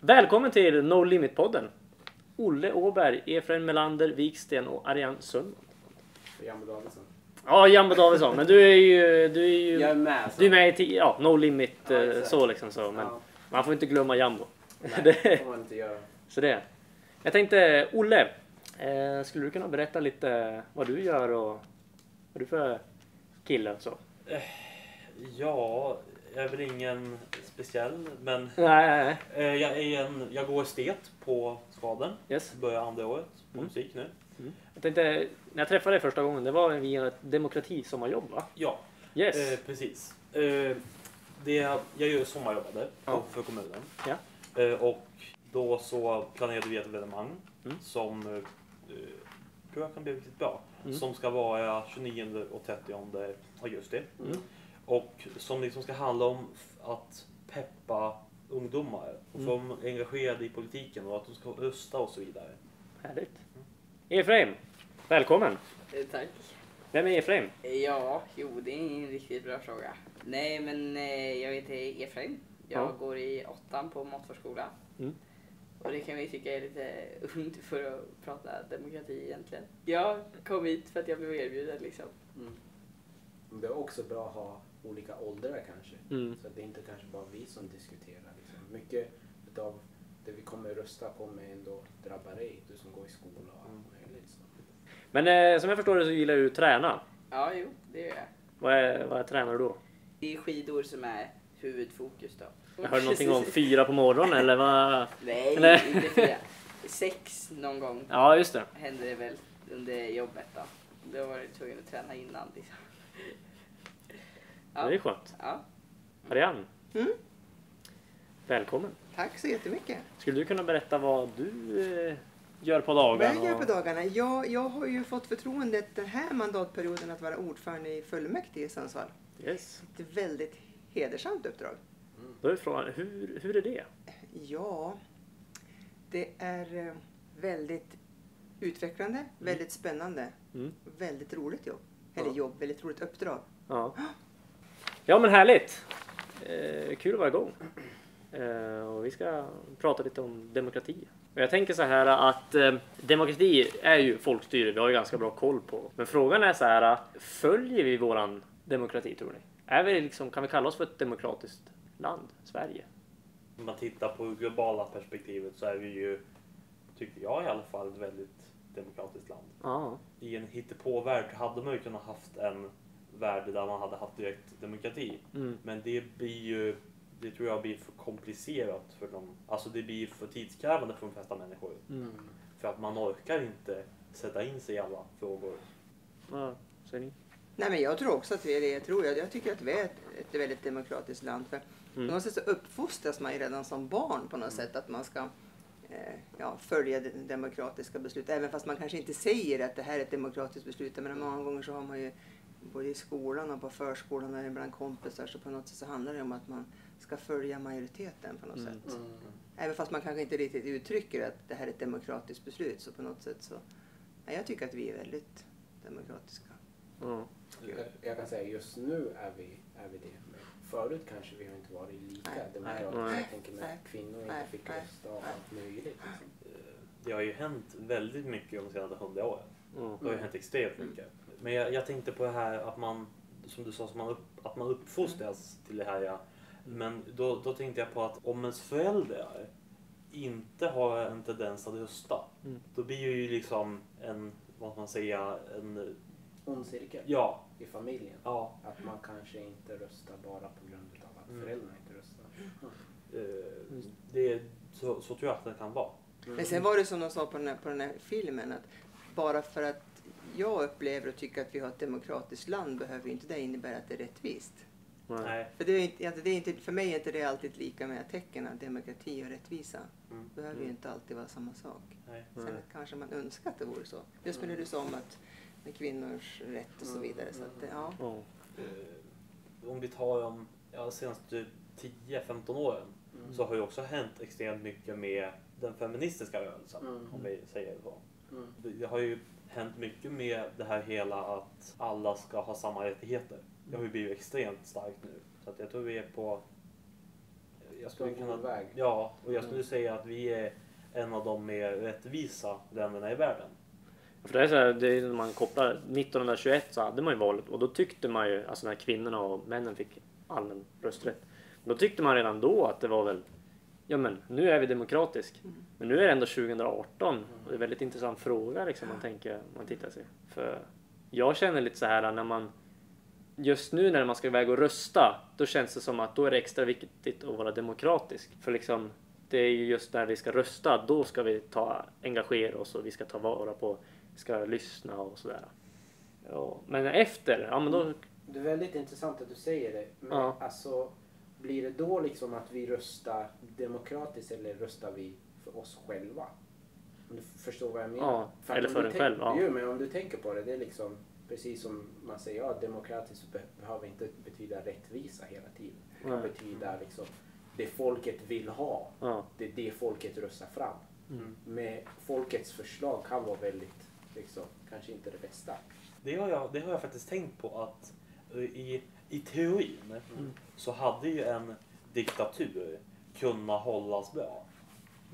Välkommen till No Limit-podden. Olle Åberg, Efraim Melander, Viksten och Ariane Sundman. Jambo Davidsson. Ja, Jambo Davidsson, men du är ju... Du är ju... Jag är med. Du är med i ja, No Limit Ja, eh, så liksom så. Men Ja, man får inte glömma Jambo. nej, Det- det får man inte göra. Så det. Jag tänkte, Olle. Eh, skulle du kunna berätta lite vad du gör och vad du för kille och så? Ja, jag är väl ingen speciell, men Nej, eh, jag, är en, jag går estet på Skaden. Yes. Börjar andra året på Mm. musik nu. Jag tänkte, när jag träffade dig första gången, det var via ett demokratisommarjobb va? Ja, Yes. eh, precis. Eh, det, jag gör sommarjobbade Ja. för kommunen. Ja. Eh, och då så planerade vi ett evenemang Mm. som eh, tror jag kan bli riktigt bra. Mm. Som ska vara 29 och 30 augusti. Mm. Och som liksom ska handla om att peppa ungdomar och få Mm. dem engagerade i politiken och att de ska rösta och så vidare. Härligt. Efraim, välkommen. Eh, Tack. Vem är Efraim? Ja, jo det är en riktigt bra fråga. Nej men eh, jag heter Efraim. Jag Ja. går i åttan på matförskola. Mm. Och det kan vi tycka är lite ungt för att prata demokrati egentligen. Jag kom hit för att jag blev erbjuden liksom. Mm. Det är också bra att ha olika åldrar kanske. Mm. Så att det är inte kanske bara vi som diskuterar. Liksom. Mycket av det vi kommer rösta kommer ändå drabba dig, du som går i skola och allt möjligt. Så. Men eh, som jag förstår det så gillar du att träna. Ja, jo, det gör jag. Vad, är, vad tränar du då? Det är skidor som är huvudfokus då. Jag hörde någonting om fyra på morgonen eller vad? Nej, Eller? inte fyra. Sex någon gång Ja, just det. hände det väl under jobbet då. Då var jag tvungen att träna innan liksom. Det är skönt. Ja. Ariane, Mm. välkommen. Tack så jättemycket. Skulle du kunna berätta vad du eh, gör på dagarna? Vad jag gör på dagarna? Jag, jag har ju fått förtroendet den här mandatperioden att vara ordförande i fullmäktige i Sundsvall. Yes. Ett väldigt hedersamt uppdrag. Då är frågan, hur, hur är det? Ja, det är eh, väldigt utvecklande, väldigt spännande, Mm. väldigt roligt jobb. Eller Ja. jobb, väldigt roligt uppdrag. Ja, ja men härligt. Eh, kul att vara igång. Eh, och vi ska prata lite om demokrati. Och jag tänker så här att eh, demokrati är ju folkstyre, vi har ju ganska bra koll på. Men frågan är så här, följer vi våran demokrati tror ni? Är vi liksom, kan vi kalla oss för ett demokratiskt land, Sverige? Om man tittar på det globala perspektivet så är vi ju, tycker jag i alla fall, ett väldigt demokratiskt land. Ja. I en hittepåvärld hade man ju kunnat haft en värld där man hade haft direkt demokrati. Mm. Men det blir ju, det tror jag blir för komplicerat för dem. Alltså det blir för tidskrävande för de flesta människor. Mm. För att man orkar inte sätta in sig i alla frågor. Ja, säger ni? Nej men jag tror också att vi är det. Jag, tror, jag, jag tycker att vi är ett, ett väldigt demokratiskt land. För Mm. På något sätt så uppfostras man ju redan som barn på något sätt att man ska eh, ja, följa det demokratiska beslut. Även fast man kanske inte säger att det här är ett demokratiskt beslut. Men många gånger så har man ju både i skolan och på förskolan och bland kompisar så på något sätt så handlar det om att man ska följa majoriteten på något Mm. sätt. Även fast man kanske inte riktigt uttrycker att det här är ett demokratiskt beslut så på något sätt så ja, jag tycker att vi är väldigt demokratiska. Ja. Jag, jag kan säga just nu är vi, är vi det. Men förut kanske vi har inte varit lika Nej. demokratiska. Nej. Jag tänker Nej. när kvinnor inte Nej. fick Nej. rösta och Nej. allt möjligt. Liksom. Eh, Det har ju hänt väldigt mycket de senaste hundra åren. Mm. Det har ju hänt extremt mycket. Men jag, jag tänkte på det här att man, som du sa, man upp, att man uppfostras till det här. Ja. Men då, då tänkte jag på att om ens föräldrar inte har en tendens att rösta, Mm. då blir ju liksom en, vad man säga, en, Ond cirkel ja, i familjen. ja, Att man kanske inte röstar bara på grund av att Mm. föräldrarna inte röstar. eh, det, så, så tror jag att det kan vara. Men sen var det som de sa på den, här, på den här filmen att bara för att jag upplever och tycker att vi har ett demokratiskt land behöver ju inte det innebära att det är rättvist. Nej. För, det är inte, alltså det är inte, för mig är inte det alltid lika med tecken att demokrati och rättvisa. Mm. Behöver ju Mm. inte alltid vara samma sak. Nej. Sen Nej. kanske man önskar att det vore så. Just det du sa om att med kvinnors rätt och så vidare. Så att, det- ja. Eh, om vi tar de ja, senaste 10-15 åren Mm. så har ju också hänt extremt mycket med den feministiska rörelsen. Mm. Om vi säger så. Mm. Det- Det har ju hänt mycket med det här hela att alla ska ha samma rättigheter. Det har ju blivit extremt starkt nu. Så att jag tror vi är på jag skulle kunna, väg. ja, och jag skulle Mm. säga att vi är en av de mer rättvisa länderna i världen. För det är så här, det är när man kopplar 1921 så hade man ju valet och då tyckte man ju, alltså när kvinnorna och männen fick allmän rösträtt. Då tyckte man redan då att det var väl, ja men nu är vi demokratisk. Men nu är det ändå 2018 och det är en väldigt intressant fråga liksom man tänker, man tittar sig. För jag känner lite så här när man, just nu när man ska iväg och rösta, då känns det som att då är det extra viktigt att vara demokratisk. För liksom, det är ju just när vi ska rösta, då ska vi ta, engagera oss och vi ska ta vara på, ska lyssna och sådär. Ja, men efter, ja men då, Det är väldigt intressant att du säger det. Men Ja. alltså, blir det då liksom att vi röstar demokratiskt eller röstar vi för oss själva? Om du förstår vad jag menar? Ja, att eller för en själv, ja. Jo, men om du tänker på det, det är liksom precis som man säger, ja demokratiskt be- behöver inte betyda rättvisa hela tiden. Det kan Nej. betyda liksom det folket vill ha. ja. Det är det folket röstar fram. Mm. Med folkets förslag kan vara väldigt, liksom, kanske inte det bästa. Det har jag, det har jag faktiskt tänkt på att eh, i, i teorin Mm. så hade ju en diktatur kunnat hållas bra.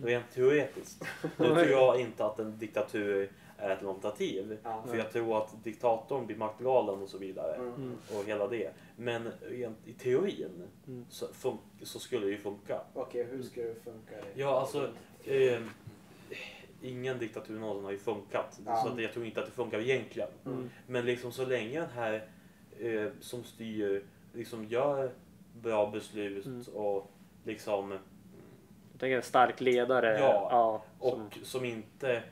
Rent teoretiskt. Nu tror jag inte att en diktatur är ett alternativ. Ja. För jag tror att diktatorn blir maktgalen och så vidare. Mm. Och hela det. Men rent i teorin Mm. så, fun- så skulle det ju funka. Okej, hur ska det funka? Ja, alltså. Eh, ingen diktatur någonsin har ju funkat. Ja. Så att jag tror inte att det funkar egentligen. Mm. Men liksom så länge den här eh, som styr liksom gör bra beslut Mm. och liksom Jag tänker en stark ledare. Ja, ja och som, som inte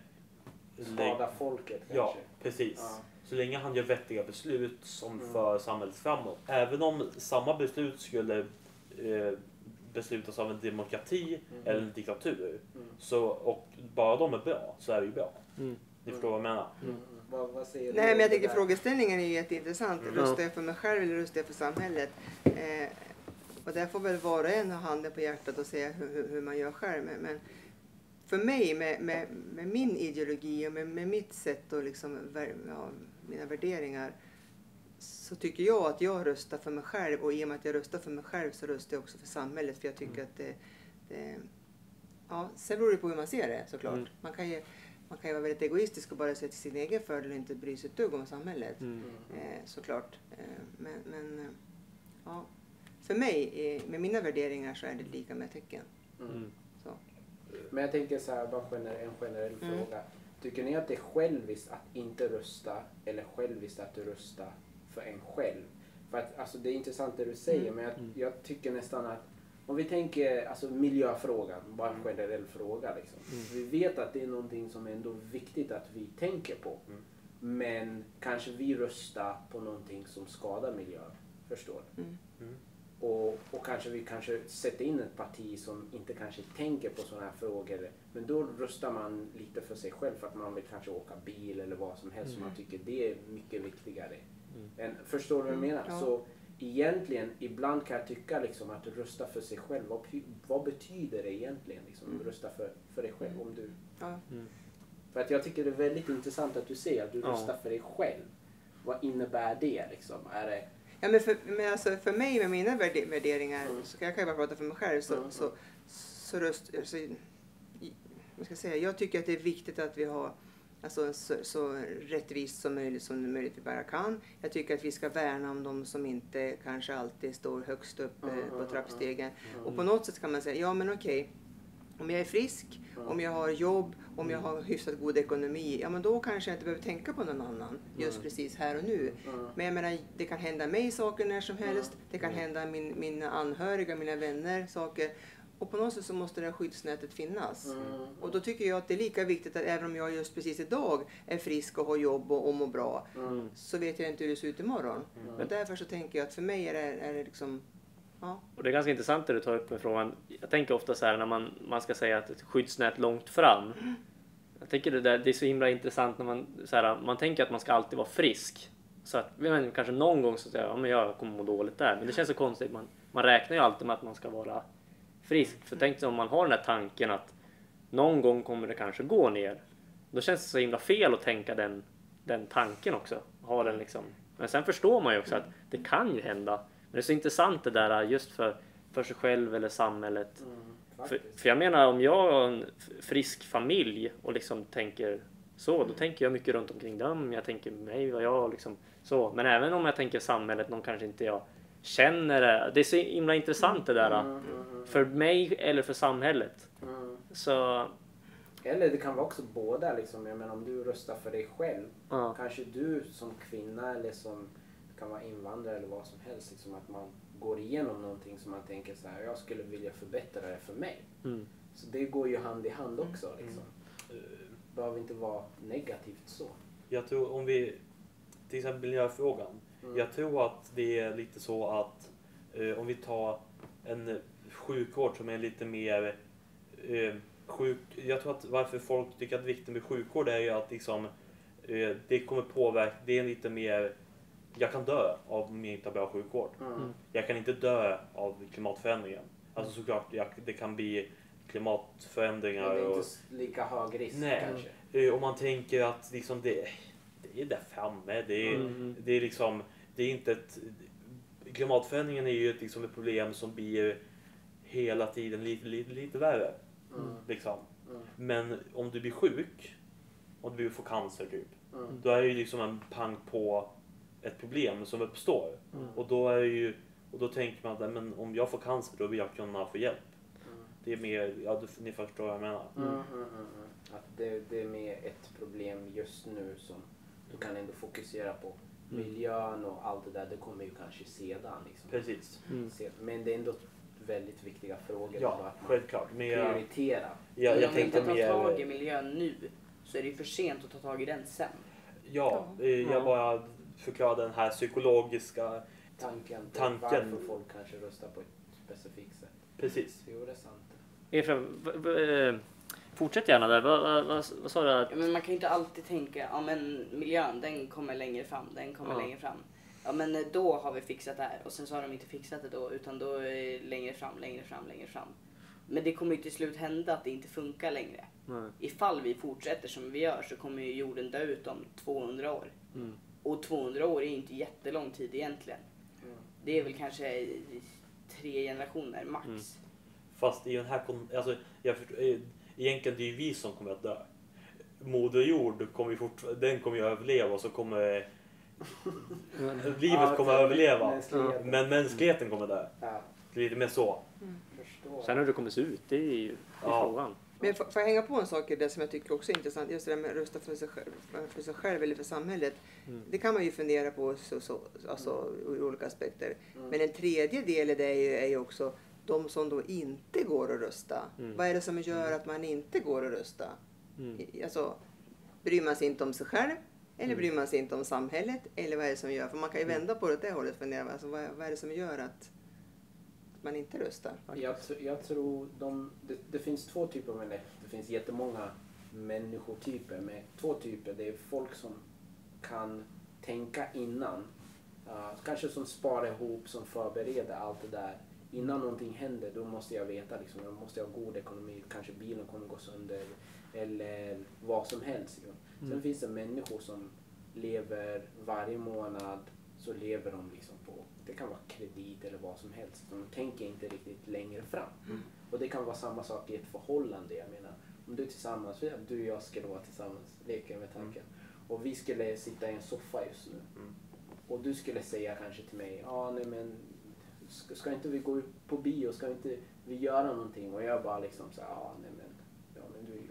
Skada folket kanske? Ja, precis. Ja. Så länge han gör vettiga beslut som Mm. för samhället framåt. Även om samma beslut skulle eh, beslutas av en demokrati Mm. eller en diktatur Mm. så, och bara de är bra så är det ju bra. mm. Ni förstår vad jag menar? Mm. Vad, vad säger Nej, men jag tycker frågeställningen är jätteintressant. Mm. Röstar jag för mig själv eller röstar jag för samhället? Eh, och där får väl var och en ha handen på hjärtat och säga hur, hur, hur man gör själv. Men, men för mig, med, med, med min ideologi och med, med mitt sätt och liksom, ja, mina värderingar så tycker jag att jag röstar för mig själv och i och med att jag röstar för mig själv så röstar jag också för samhället för jag tycker att det, det Ja, sen beror det på hur man ser det såklart. Mm. Man, kan ju, man kan ju vara väldigt egoistisk och bara se till sin egen fördel och inte bry sig ett dugg om samhället. Mm. Eh, såklart. Eh, men men eh, ja. för mig, eh, med mina värderingar, så är det lika med tecken. Mm. Så. Men jag tänker så här, bara gener- en generell Mm. fråga. Tycker ni att det är själviskt att inte rösta eller själviskt att rösta för en själv? För att, alltså, det är intressant det du säger, Mm. men jag, Mm. jag tycker nästan att om vi tänker alltså, miljöfrågan, bara en generell fråga. Liksom. Mm. Vi vet att det är någonting som är ändå viktigt att vi tänker på. Mm. Men kanske vi röstar på någonting som skadar miljön. Förstår du? Mm. Mm. Och, och kanske vi kanske sätter in ett parti som inte kanske tänker på sådana här frågor. Men då röstar man lite för sig själv för att man vill kanske åka bil eller vad som helst. som Man tycker det är mycket viktigare. Mm. Än, förstår du vad jag Mm, menar? ja. Så egentligen, ibland kan jag tycka liksom att rösta för sig själv. Vad, vad betyder det egentligen? Liksom, Mm. Rösta för, för dig själv. Om du, Ja. Mm. för att jag tycker det är väldigt intressant att du säger att du Ja. röstar för dig själv. Vad innebär det liksom? Är det Ja, men för, men alltså, för mig med mina värde, värderingar, Mm. så kan jag kan ju bara prata för mig själv, så, Mm, så, så, röst, så vad ska jag, säga, jag tycker att det är viktigt att vi har alltså, så, så rättvist som möjligt som möjligt vi bara kan. Jag tycker att vi ska värna om de som inte kanske alltid står högst upp Mm, eh, mm, på mm, trappstegen. Mm. Och på något sätt kan man säga, ja men okej, om jag är frisk, Mm. om jag har jobb, om jag har hyfsat god ekonomi, ja men då kanske jag inte behöver tänka på någon annan just Mm. precis här och nu. Mm. Men jag menar, det kan hända mig saker när som helst. Det kan hända min, mina anhöriga, mina vänner saker. Och på något sätt så måste det här skyddsnätet finnas. Mm. Och då tycker jag att det är lika viktigt att även om jag just precis idag är frisk och har jobb och, och mår bra, Mm. så vet jag inte hur det ser ut imorgon. Mm. Och därför så tänker jag att för mig är det, är det liksom, ja. Och det är ganska intressant det du tar upp med frågan. Jag tänker ofta så här när man, man ska säga att ett skyddsnät långt fram. Jag tycker det, där, det är så himla intressant när man, så här, man tänker att man ska alltid vara frisk. Så att men, kanske någon gång så säger jag, ja, men jag kommer må dåligt där. Men det känns så konstigt. Man, man räknar ju alltid med att man ska vara frisk. För tänk om man har den här tanken att någon gång kommer det kanske gå ner. Då känns det så himla fel att tänka den, den tanken också. Ha den liksom. Men sen förstår man ju också att det kan ju hända. Men det är så intressant det där just för för sig själv eller samhället. Mm, För, för jag menar om jag har en frisk familj och liksom tänker så, då tänker jag mycket runt omkring dem. Jag tänker mig, vad jag liksom så. Men även om jag tänker samhället, någon kanske inte jag känner det. Det är så himla intressant det där. Mm, mm, mm, För mig eller för samhället. mm. Så Eller det kan vara också båda. Liksom. Jag menar, om du röstar för dig själv, ja. kanske du som kvinna eller som kan vara invandrare eller vad som helst, liksom, att man går igenom någonting som man tänker så här, jag skulle vilja förbättra det för mig. Mm. Så det går ju hand i hand också. Liksom. Eh, behöver inte vara negativt så. Jag tror om vi, till exempel miljöfrågan. Mm. Jag tror att det är lite så att eh, om vi tar en sjukvård som är lite mer eh, sjuk. Jag tror att varför folk tycker att viktigt med sjukvård är ju att liksom, eh, det kommer påverka, det är lite mer jag kan dö av om jag inte har bra sjukvård. Mm. Jag kan inte dö av klimatförändringen. Alltså såklart, jag, det kan bli Men klimatförändringar det är och inte s- lika hög risk Nej. kanske. Eh, Om man tänker att liksom det, det är där framme. Det är, Mm. det är liksom, det är inte ett... Klimatförändringen är ju ett, liksom ett problem som blir hela tiden lite, lite, lite värre. Mm. Liksom. Mm. Men om du blir sjuk, om du får cancer typ, Mm. då är det ju liksom en pang på ett problem som uppstår. Mm. Och då är ju, och då tänker man att men om jag får cancer då vill jag kunna få hjälp. Mm. Det är mer, ja du, ni förstår vad jag menar. Mm, mm, mm, mm. Att det, det är mer ett problem just nu som du kan ändå fokusera på. Miljön och allt det där, det kommer ju kanske sedan. Liksom. Precis. Mm. Men det är ändå väldigt viktiga frågor. Ja, att självklart. Men jag, prioritera. jag, Men jag om vi inte tar tag i mer... miljön nu så är det ju för sent att ta tag i den sen. Ja, eh, Ja. jag bara förklarade den här psykologiska... Tanken Tanken. varför folk kanske röstar på ett specifikt sätt. Precis. Jo, det är sant. Efraim, eh, fortsätt gärna där. Vad, vad, vad, vad sa du? Ja, Att, men man kan ju inte alltid tänka, ja men miljön den kommer längre fram, den kommer Ja. längre fram. Ja men eh, då har vi fixat det här och sen så har de inte fixat det då utan då är det längre fram, längre fram, längre fram. Men det kommer ju till slut hända att det inte funkar längre. nej. Ifall vi fortsätter som vi gör så kommer ju jorden dö ut om 200 år. Mm. Och 200 år är inte jättelång tid egentligen. Mm. Det är väl kanske tre generationer max. Mm. Fast i den här... Alltså, jag förstår, eh, egentligen det är ju vi som kommer att dö. Moder Jord kommer ju fort, den kommer ju överleva och så kommer... Livet Ja, kommer att överleva. mänskligheten. Men mänskligheten kommer dö. Ja, Lite mer så. förstår. Sen hur det kommer se ut, det är ju det är Ja. frågan. Men får får jag hänga på en sak i det som jag tycker också är intressant, just det där med att rösta för sig själv, för sig själv eller för samhället. Mm. Det kan man ju fundera på så, så, alltså, ur olika aspekter. Mm. Men en tredje del i det är ju, är ju också de som då inte går att rösta. Mm. Vad är det som gör att man inte går att rösta? Mm. Alltså, bryr man sig inte om sig själv? Eller Mm. bryr man sig inte om samhället? Eller vad är det som gör? För man kan ju vända på det åt det hållet. Fundera, alltså, vad, vad är det som gör att man inte röstar? Jag, jag tror de, det, det finns två typer av människor. Det finns jättemånga människotyper. Med två typer. Det är folk som kan tänka innan. Uh, kanske som sparar ihop, som förbereder allt det där. Innan någonting händer, då måste jag veta. Liksom, jag måste ha god ekonomi. Kanske bilen kommer gå sönder. Eller vad som helst. Liksom. Sen Mm. finns det människor som lever varje månad. Så lever de liksom på, det kan vara kredit eller vad som helst. De tänker inte riktigt längre fram. Mm. Och det kan vara samma sak i ett förhållande. Jag menar, om du är tillsammans, du och jag skulle vara tillsammans, leker med tanken. Och vi skulle sitta i en soffa just nu. Mm. Och du skulle säga kanske till mig, ja ah, nej men ska, ska inte vi gå ut på bio, ska inte vi göra någonting? Och jag bara liksom så ja ah, nej men, ja men du,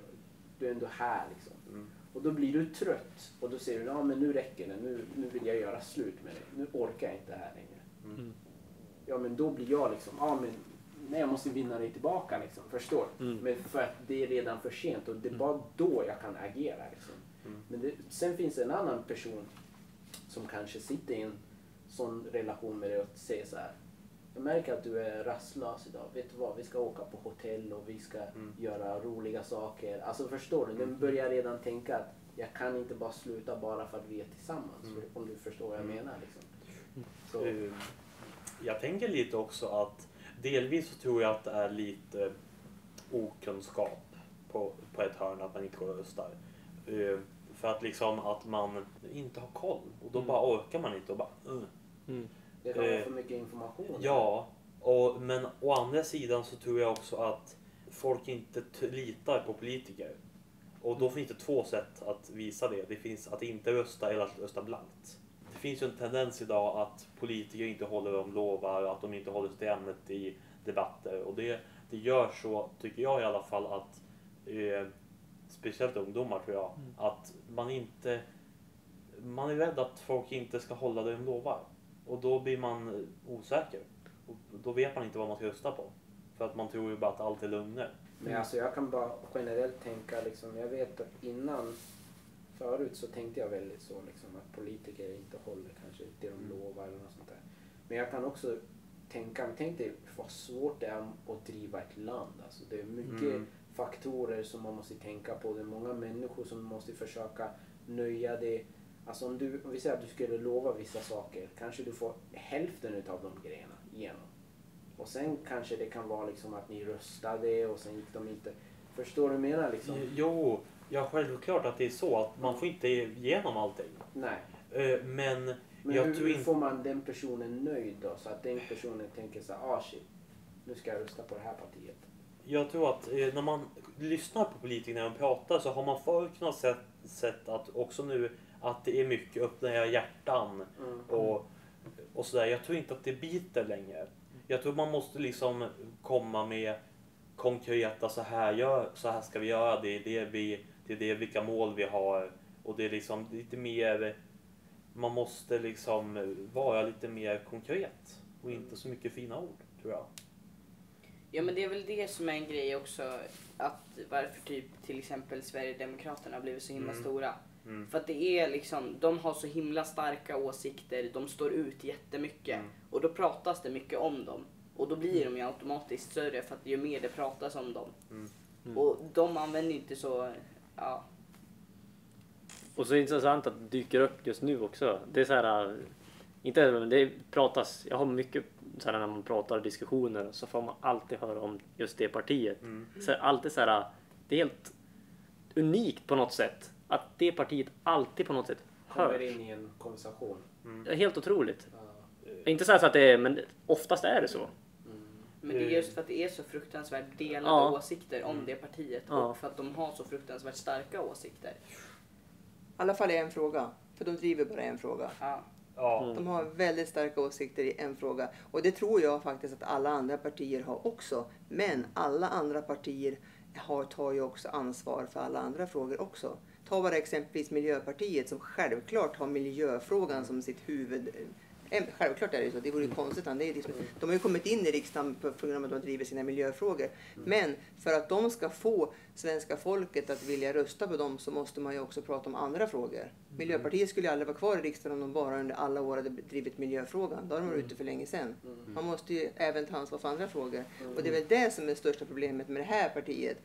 du är ändå här liksom. Mm. Och då blir du trött och då säger du, ja men nu räcker det, nu, nu vill jag göra slut med dig, nu orkar jag inte här längre. Mm. Ja men då blir jag liksom, ja men nej jag måste vinna dig tillbaka liksom, förstår? Mm. Men för att det är redan för sent och det är Mm. bara då jag kan agera liksom. Mm. Men det, sen finns det en annan person som kanske sitter i en sån relation med dig och säger så här. Jag märker att du är rastlös idag. Vet du vad? Vi ska åka på hotell och vi ska Mm. göra roliga saker. Alltså förstår du? Den Mm. börjar redan tänka att jag kan inte bara sluta bara för att vi är tillsammans. Mm. Om du förstår vad jag Mm. menar. Liksom. Så, Eh, Jag tänker lite också att delvis så tror jag att det är lite okunskap på, på ett hörn att man inte går och röstar. Eh, För att liksom att man inte har koll och då Mm. bara orkar man inte och bara uh. Mm. Det kan eh, för mycket information. Ja, Och, men å andra sidan så tror jag också att folk inte litar på politiker. Och då finns det två sätt att visa det. Det finns att inte rösta eller att rösta blankt. Det finns ju en tendens idag att politiker inte håller vad de lovar, att de inte håller sig till ämnet i debatter. Och det, det gör så, tycker jag i alla fall, att eh, speciellt ungdomar tror jag, att man inte man är rädd att folk inte ska hålla det de lovar. Och då blir man osäker. Och då vet man inte vad man ska rösta på. För att man tror ju bara att allt är lögner. Men alltså jag kan bara generellt tänka liksom, jag vet att innan förut så tänkte jag väldigt så liksom att politiker inte håller kanske det de lovar eller något sånt där. Men jag kan också tänka, tänk dig vad svårt det är att driva ett land. Alltså det är mycket Mm. faktorer som man måste tänka på. Det är många människor som måste försöka nöja det. Alltså om, du, om vi säger att du skulle lova vissa saker, kanske du får hälften utav de grejerna igenom. Och sen kanske det kan vara liksom att ni röstade och sen gick de inte. Förstår du vad jag menar liksom? Jo, ja självklart att det är så att man får inte igenom allting. Nej. Eh, Men Men jag hur, tror hur får man den personen nöjd då? Så att den personen tänker så här, ah shit, nu ska jag rösta på det här partiet. Jag tror att eh, när man lyssnar på politiker när de pratar så har man förr kunnat sett, sett att också nu att det är mycket öppna era hjärtan Mm. och, och sådär. Jag tror inte att det biter längre. Jag tror man måste liksom komma med konkreta så här, gör, så här ska vi göra. Det är det vi, det är det vilka mål vi har. Och det är liksom lite mer, man måste liksom vara lite mer konkret. Och inte så mycket fina ord, tror jag. Ja men det är väl det som är en grej också. Att varför typ till exempel Sverigedemokraterna har blivit så himla Mm. stora. Mm. För att det är liksom, de har så himla starka åsikter, de står ut jättemycket. Mm. Och då pratas det mycket om dem. Och då blir de ju automatiskt större för att ju mer det pratas om dem. Mm. Mm. Och de använder ju inte så, ja. Och så är det intressant att det dyker upp just nu också. Det är så här, inte men det pratas, jag har mycket så här när man pratar diskussioner så får man alltid höra om just det partiet. Mm. Så alltid så här, det är helt unikt på något sätt att det partiet alltid på något sätt Kommer hörs. in i en konversation. Det är helt otroligt. Ja. Inte så här så att det är, men oftast är det så. Mm. Men det är just för att det är så fruktansvärt delade Ja. åsikter om det partiet. Ja. Och för att de har så fruktansvärt starka åsikter. I alla fall i en fråga. För de driver bara en fråga. Ja. Ja. Mm. De har väldigt starka åsikter i en fråga. Och det tror jag faktiskt att alla andra partier har också. Men alla andra partier har, tar ju också ansvar för alla andra frågor också. Ta bara exempelvis Miljöpartiet som självklart har miljöfrågan som sitt huvud... Eh, självklart är det så, det vore ju konstigt. Det är liksom, de har ju kommit in i riksdagen på på grund av att de driver sina miljöfrågor. Men för att de ska få svenska folket att vilja rösta på dem så måste man ju också prata om andra frågor. Miljöpartiet skulle ju aldrig vara kvar i riksdagen om de bara under alla år hade drivit miljöfrågan. Då hade de varit ute för länge sedan. Man måste ju även ta ansvar för andra frågor. Och det är väl det som är det största problemet med det här partiet.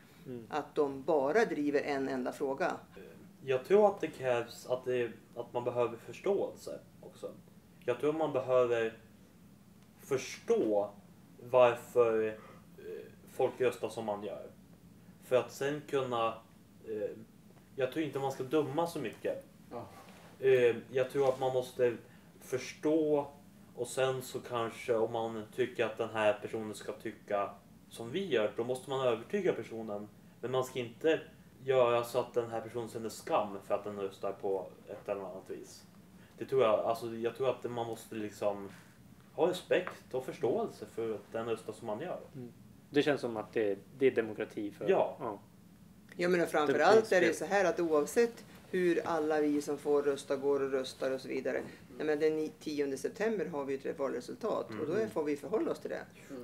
Att de bara driver en enda fråga. Jag tror att det krävs att, det, att man behöver förståelse också. Jag tror man behöver förstå varför eh, folk röstar som man gör. För att sen kunna... Eh, jag tror inte man ska döma så mycket. Ja. Eh, jag tror att man måste förstå och sen så kanske om man tycker att den här personen ska tycka som vi gör, då måste man övertyga personen. Men man ska inte göra så att den här personen känner skam för att den röstar på ett eller annat vis. Det tror jag, alltså jag tror att man måste liksom ha respekt och förståelse för att den röstar som man gör. Det känns som att det, det är demokrati. För, Ja. Jag menar framför Det allt finns är det det. så här att oavsett hur alla vi som får rösta går och röstar och så vidare. Nej, men den 10 september har vi ett valresultat och då är, får vi förhålla oss till det.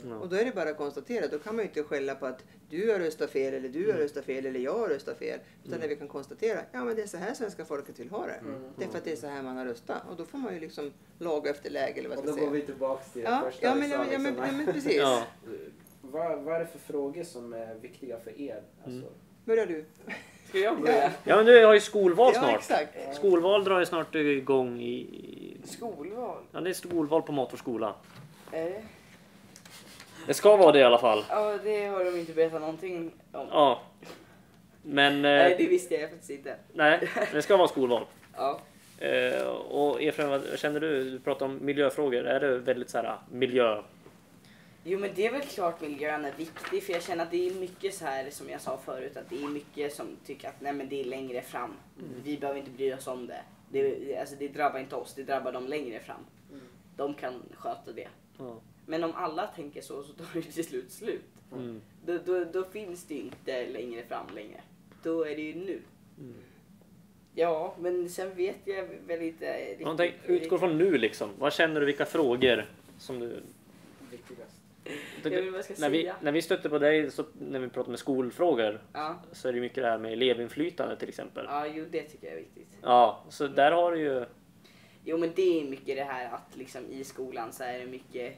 Ja. Och då är det bara att konstatera, då kan man ju inte skälla på att du har röstat fel eller du har röstat fel eller jag har röstat fel. Utan när vi kan konstatera, ja men det är så här svenska folket vill ha det. Det är för att det är så här man har röstat. Och då får man ju liksom laga efter läge eller vad Och ska då jag går säga. vi tillbaks till det Ja, första ja, men, sa. ja, men, liksom. ja, men precis. Ja. vad, vad är det för frågor som är viktiga för er? Alltså, Börjar du? Ska jag börja? ja, men du har ju skolval Ja, snart. exakt. Skolval drar ju snart igång i... Skolval? Ja, det är skolval på mat och skola. Är det? Det ska vara det i alla fall. Ja, det har de inte berättat någonting om. Ja. Men... Nej, Eh, det visste jag faktiskt inte. nej, det ska vara skolval. Ja. Eh, och Efraim, vad känner du? Du pratar om miljöfrågor. Är det väldigt så här miljö... Jo men det är väl klart miljön är viktig för jag känner att det är mycket så här som jag sa förut att det är mycket som tycker att nej men det är längre fram. Vi behöver inte bry oss om det. Det, alltså, det drabbar inte oss, det drabbar dem längre fram. De kan sköta det. Ja. Men om alla tänker så så tar det till slut slut. Mm. Då, då, då finns det inte längre fram längre. Då är det ju nu. Mm. Ja, men sen vet jag väl inte riktigt. Utgår från nu liksom. Vad känner du, vilka frågor som du... Viktigast. Jag vet vad jag ska när, vi, när vi stötte på dig, så, när vi pratar med skolfrågor, Ja, så är det mycket det här med elevinflytande till exempel. ja, jo det tycker jag är viktigt. Ja, så där har du ju... Jo men det är mycket det här att liksom i skolan så är det mycket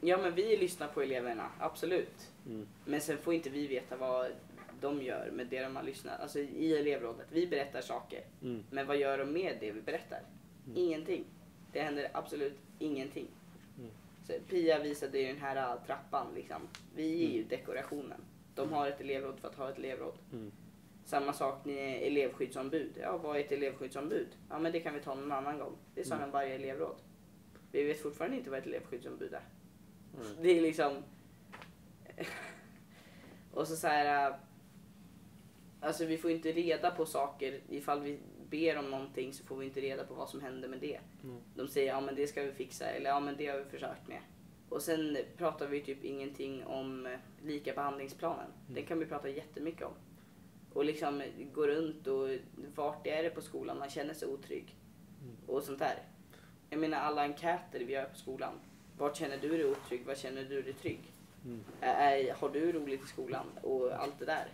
Ja men vi lyssnar på eleverna, absolut. Mm. Men sen får inte vi veta vad de gör med det de har lyssnat. Alltså i elevrådet, vi berättar saker. Mm. Men vad gör de med det vi berättar? Ingenting. Det händer absolut ingenting. Mm. Så Pia visade ju den här äh, trappan liksom. Vi är ju dekorationen. De har ett elevråd för att ha ett elevråd. Mm. Samma sak med elevskyddsombud. Ja, vad är ett elevskyddsombud? Ja, men det kan vi ta någon annan gång. Det sa mm. varje elevråd. Vi vet fortfarande inte vad ett elevskyddsombud är. Mm. Det är liksom... och så så här... äh, Alltså vi får inte reda på saker. Ifall vi ber om någonting så får vi inte reda på vad som händer med det. Mm. De säger ja men det ska vi fixa eller ja men det har vi försökt med. Och sen pratar vi typ ingenting om eh, lika behandlingsplanen. Den kan vi prata jättemycket om. Och liksom gå runt och vart är det på skolan man känner sig otrygg. Och sånt där. Jag menar alla enkäter vi gör på skolan. Vart känner du dig otrygg? Var känner du dig trygg? Mm. Är, har du roligt i skolan? Och allt det där.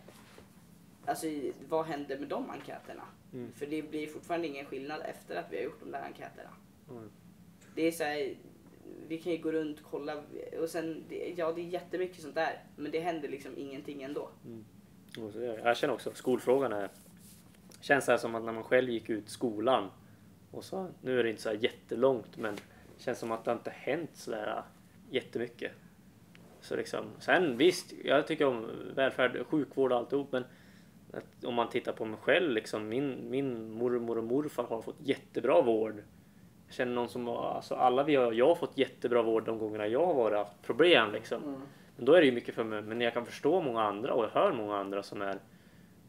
Alltså vad händer med de enkäterna? Mm. För det blir fortfarande ingen skillnad efter att vi har gjort de där enkäterna. Mm. Det är så här, vi kan ju gå runt och kolla och sen, det- ja det är jättemycket sånt där. Men det händer liksom ingenting ändå. Så- Jag känner också skolfrågan är... Känns det här som att när man själv gick ut skolan och så, nu är det inte så här jättelångt men känns som att det inte hänt så där jättemycket. Så liksom, sen visst, jag tycker om välfärd, sjukvård och alltihop men att om man tittar på mig själv liksom, min, min mormor och morfar har fått jättebra vård. Jag känner någon som var, alltså alla vi har, jag har fått jättebra vård de gångerna jag har varit, haft problem liksom. Men då är det ju mycket för mig. Men jag kan förstå många andra och jag hör många andra som är...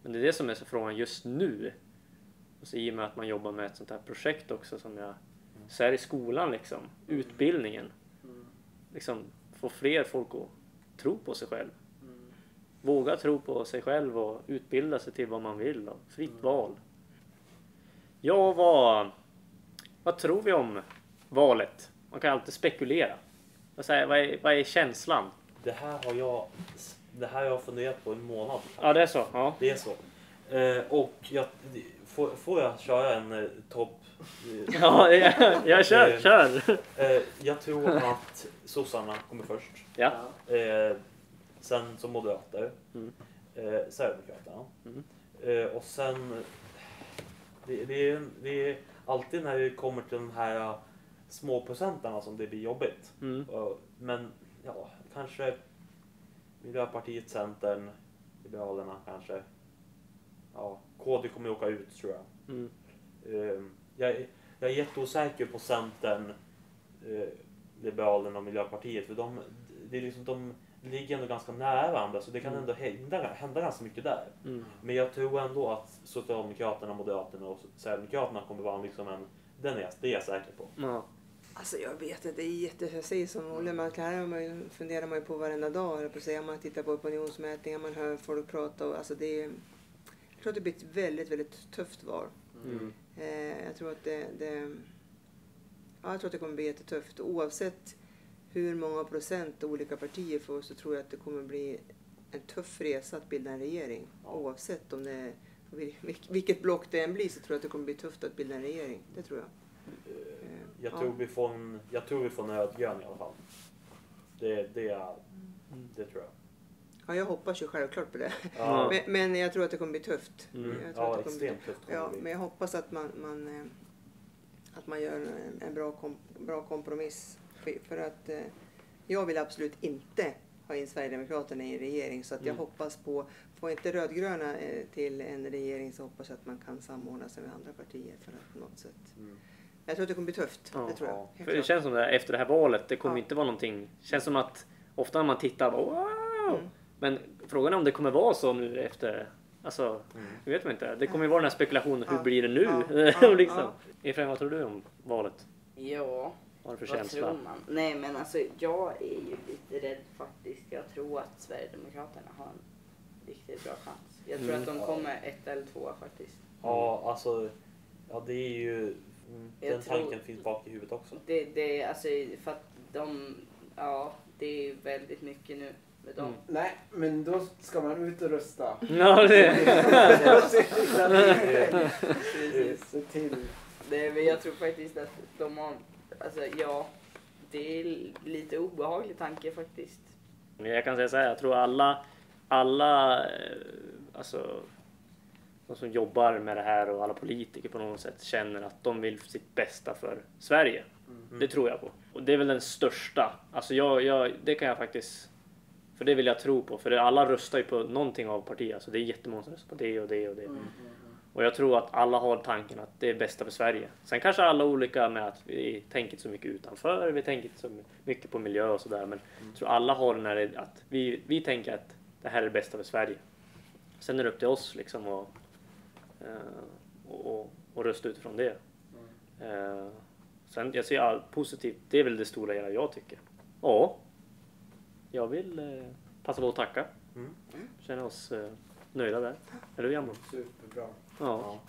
Men det är det som är så frågan just nu. Och så i och med att man jobbar med ett sånt här projekt också som jag... Så är det i skolan liksom. Utbildningen. Liksom få fler folk att tro på sig själv. Våga tro på sig själv och utbilda sig till vad man vill. Och fritt val. Ja, vad... Vad tror vi om valet? Man kan alltid spekulera. Vad, säger, vad, är, vad är känslan? Det här har jag, det här har jag funderat på en månad. Ja, det är så. Ja. Det är så. Eh, och jag, får, får jag köra en eh, topp? Eh, Ja, jag, jag kör, Eh, kör. eh, jag tror att sossarna kommer först. Ja. Sen som moderater. Mm. Eh, Sverigedemokraterna. Mm. Eh, och sen... Det, det, är, det är alltid när det kommer till de här eh, små procenterna som det blir jobbigt. Mm. Och- Men ja, kanske Miljöpartiet, Centern, Liberalerna kanske. Ja, KD kommer åka ut tror jag. Mm. Eh, jag, är- jag är jätteosäker på Centern, eh, Liberalerna och Miljöpartiet. För de, det är liksom, de ligger ändå ganska nära varandra så det kan Mm. ändå hända, hända ganska mycket där. Mm. Men jag tror ändå att Socialdemokraterna, Moderaterna och Sverigedemokraterna kommer vara liksom en... Den är jag, det är jag säker på. Ja. Alltså jag vet inte, det är jätte... Jag säger som Olle, man, det här man ju- funderar man ju på varenda dag, jag på att säga. Man tittar på opinionsmätningar, man hör folk prata och alltså det är... Jag tror att det blir ett väldigt, väldigt tufft val. Mm. Eh, jag tror att det, det... Ja, jag tror att det kommer bli jättetufft. Oavsett hur många procent olika partier får så tror jag att det kommer bli en tuff resa att bilda en regering. Ja. Oavsett om det är, vil- vilket block det än blir så tror jag att det kommer bli tufft att bilda en regering. Det tror jag. Eh, Jag Ja. tror vi får en, jag tror vi får en rödgrön i alla fall. Det, det, är- det tror jag. Ja, jag hoppas ju självklart på det. Ja, Men, men jag tror att det kommer bli tufft. Mm. Jag tror ja att det kommer bli extremt tufft kommer Ja, det men bli. jag hoppas att man, man, eh, att man gör en, en bra, kom, bra kompromiss. För, för att eh, jag vill absolut inte ha in Sverigedemokraterna i en regering. Så att jag Mm. hoppas på, får inte rödgröna eh, till en regering så hoppas jag att man kan samordna sig med andra partier för att på något sätt. Mm. Jag tror att det kommer bli tufft. Ja, det tror jag. För det klart. känns som det här, efter det här valet, det kommer Ja. inte vara någonting. känns som att ofta när man tittar bara wow! Mm. Men frågan är om det kommer vara så nu efter Alltså, Mm. det vet man inte. Det kommer ju vara den här spekulationen. Hur Ja, blir det nu? ja, ja, liksom. ja. Efraim, vad tror du om valet? Ja, Vad har du för vad känsla? tror man? Nej men alltså jag är ju lite rädd faktiskt. Jag tror att Sverigedemokraterna har en riktigt bra chans. Jag tror Mm. att de kommer ett eller tvåa faktiskt. Ja, alltså. Ja, det är ju... mm, Jag Den tror- tanken finns bak i huvudet också. Det, det är alltså för att de, ja det är väldigt mycket nu med dem. Mm. Nej, men då ska man ut och rösta. Ja, det... Se till men jag tror faktiskt att de har, alltså ja, det är lite obehaglig tanke faktiskt. Men jag kan säga så här, jag tror alla, alla eh, alltså, de som jobbar med det här och alla politiker på något sätt känner att de vill sitt bästa för Sverige. Mm. Det tror jag på. Och det är väl den största. Alltså jag, jag, det kan jag faktiskt... För det vill jag tro på. För det, alla röstar ju på någonting av partiet. Alltså det är jättemånga som röstar på det och det och det. Och jag tror att alla har tanken att det är bästa för Sverige. Sen kanske alla olika med att vi tänker så mycket utanför, vi tänker så mycket på miljö och sådär. Men jag tror alla har den här att vi, vi tänker att det här är det bästa för Sverige. Sen är det upp till oss liksom att eh, och, och, och rösta utifrån det. Eh, sen jag ser allt positivt, det är väl det stora hela jag tycker. Ja, jag vill eh, passa på att tacka. Mm. Känner oss nöjda där. Eller hur Jambo? Superbra. Ja.